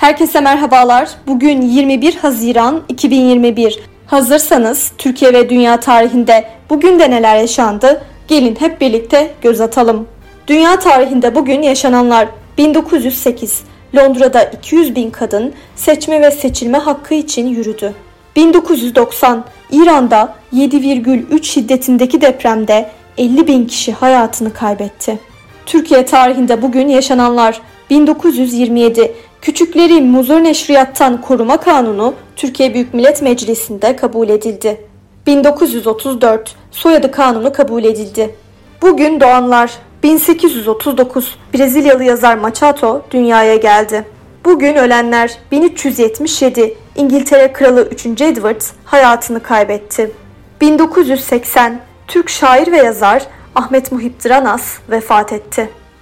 Herkese merhabalar. Bugün 21 Haziran 2021. Hazırsanız Türkiye ve dünya tarihinde bugün de neler yaşandı? Gelin hep birlikte göz atalım. Dünya tarihinde bugün yaşananlar 1908 Londra'da 200 bin kadın seçme ve seçilme hakkı için yürüdü. 1990 İran'da 7,3 şiddetindeki depremde 50 bin kişi hayatını kaybetti. Türkiye tarihinde bugün yaşananlar 1927 Küçükleri Muzur Neşriyattan Koruma Kanunu Türkiye Büyük Millet Meclisi'nde kabul edildi. 1934 Soyadı Kanunu kabul edildi. Bugün doğanlar 1839 Brezilyalı yazar Machado dünyaya geldi. Bugün ölenler 1377 İngiltere Kralı 3. Edward hayatını kaybetti. 1980 Türk şair ve yazar Ahmet Muhip Dranas vefat etti.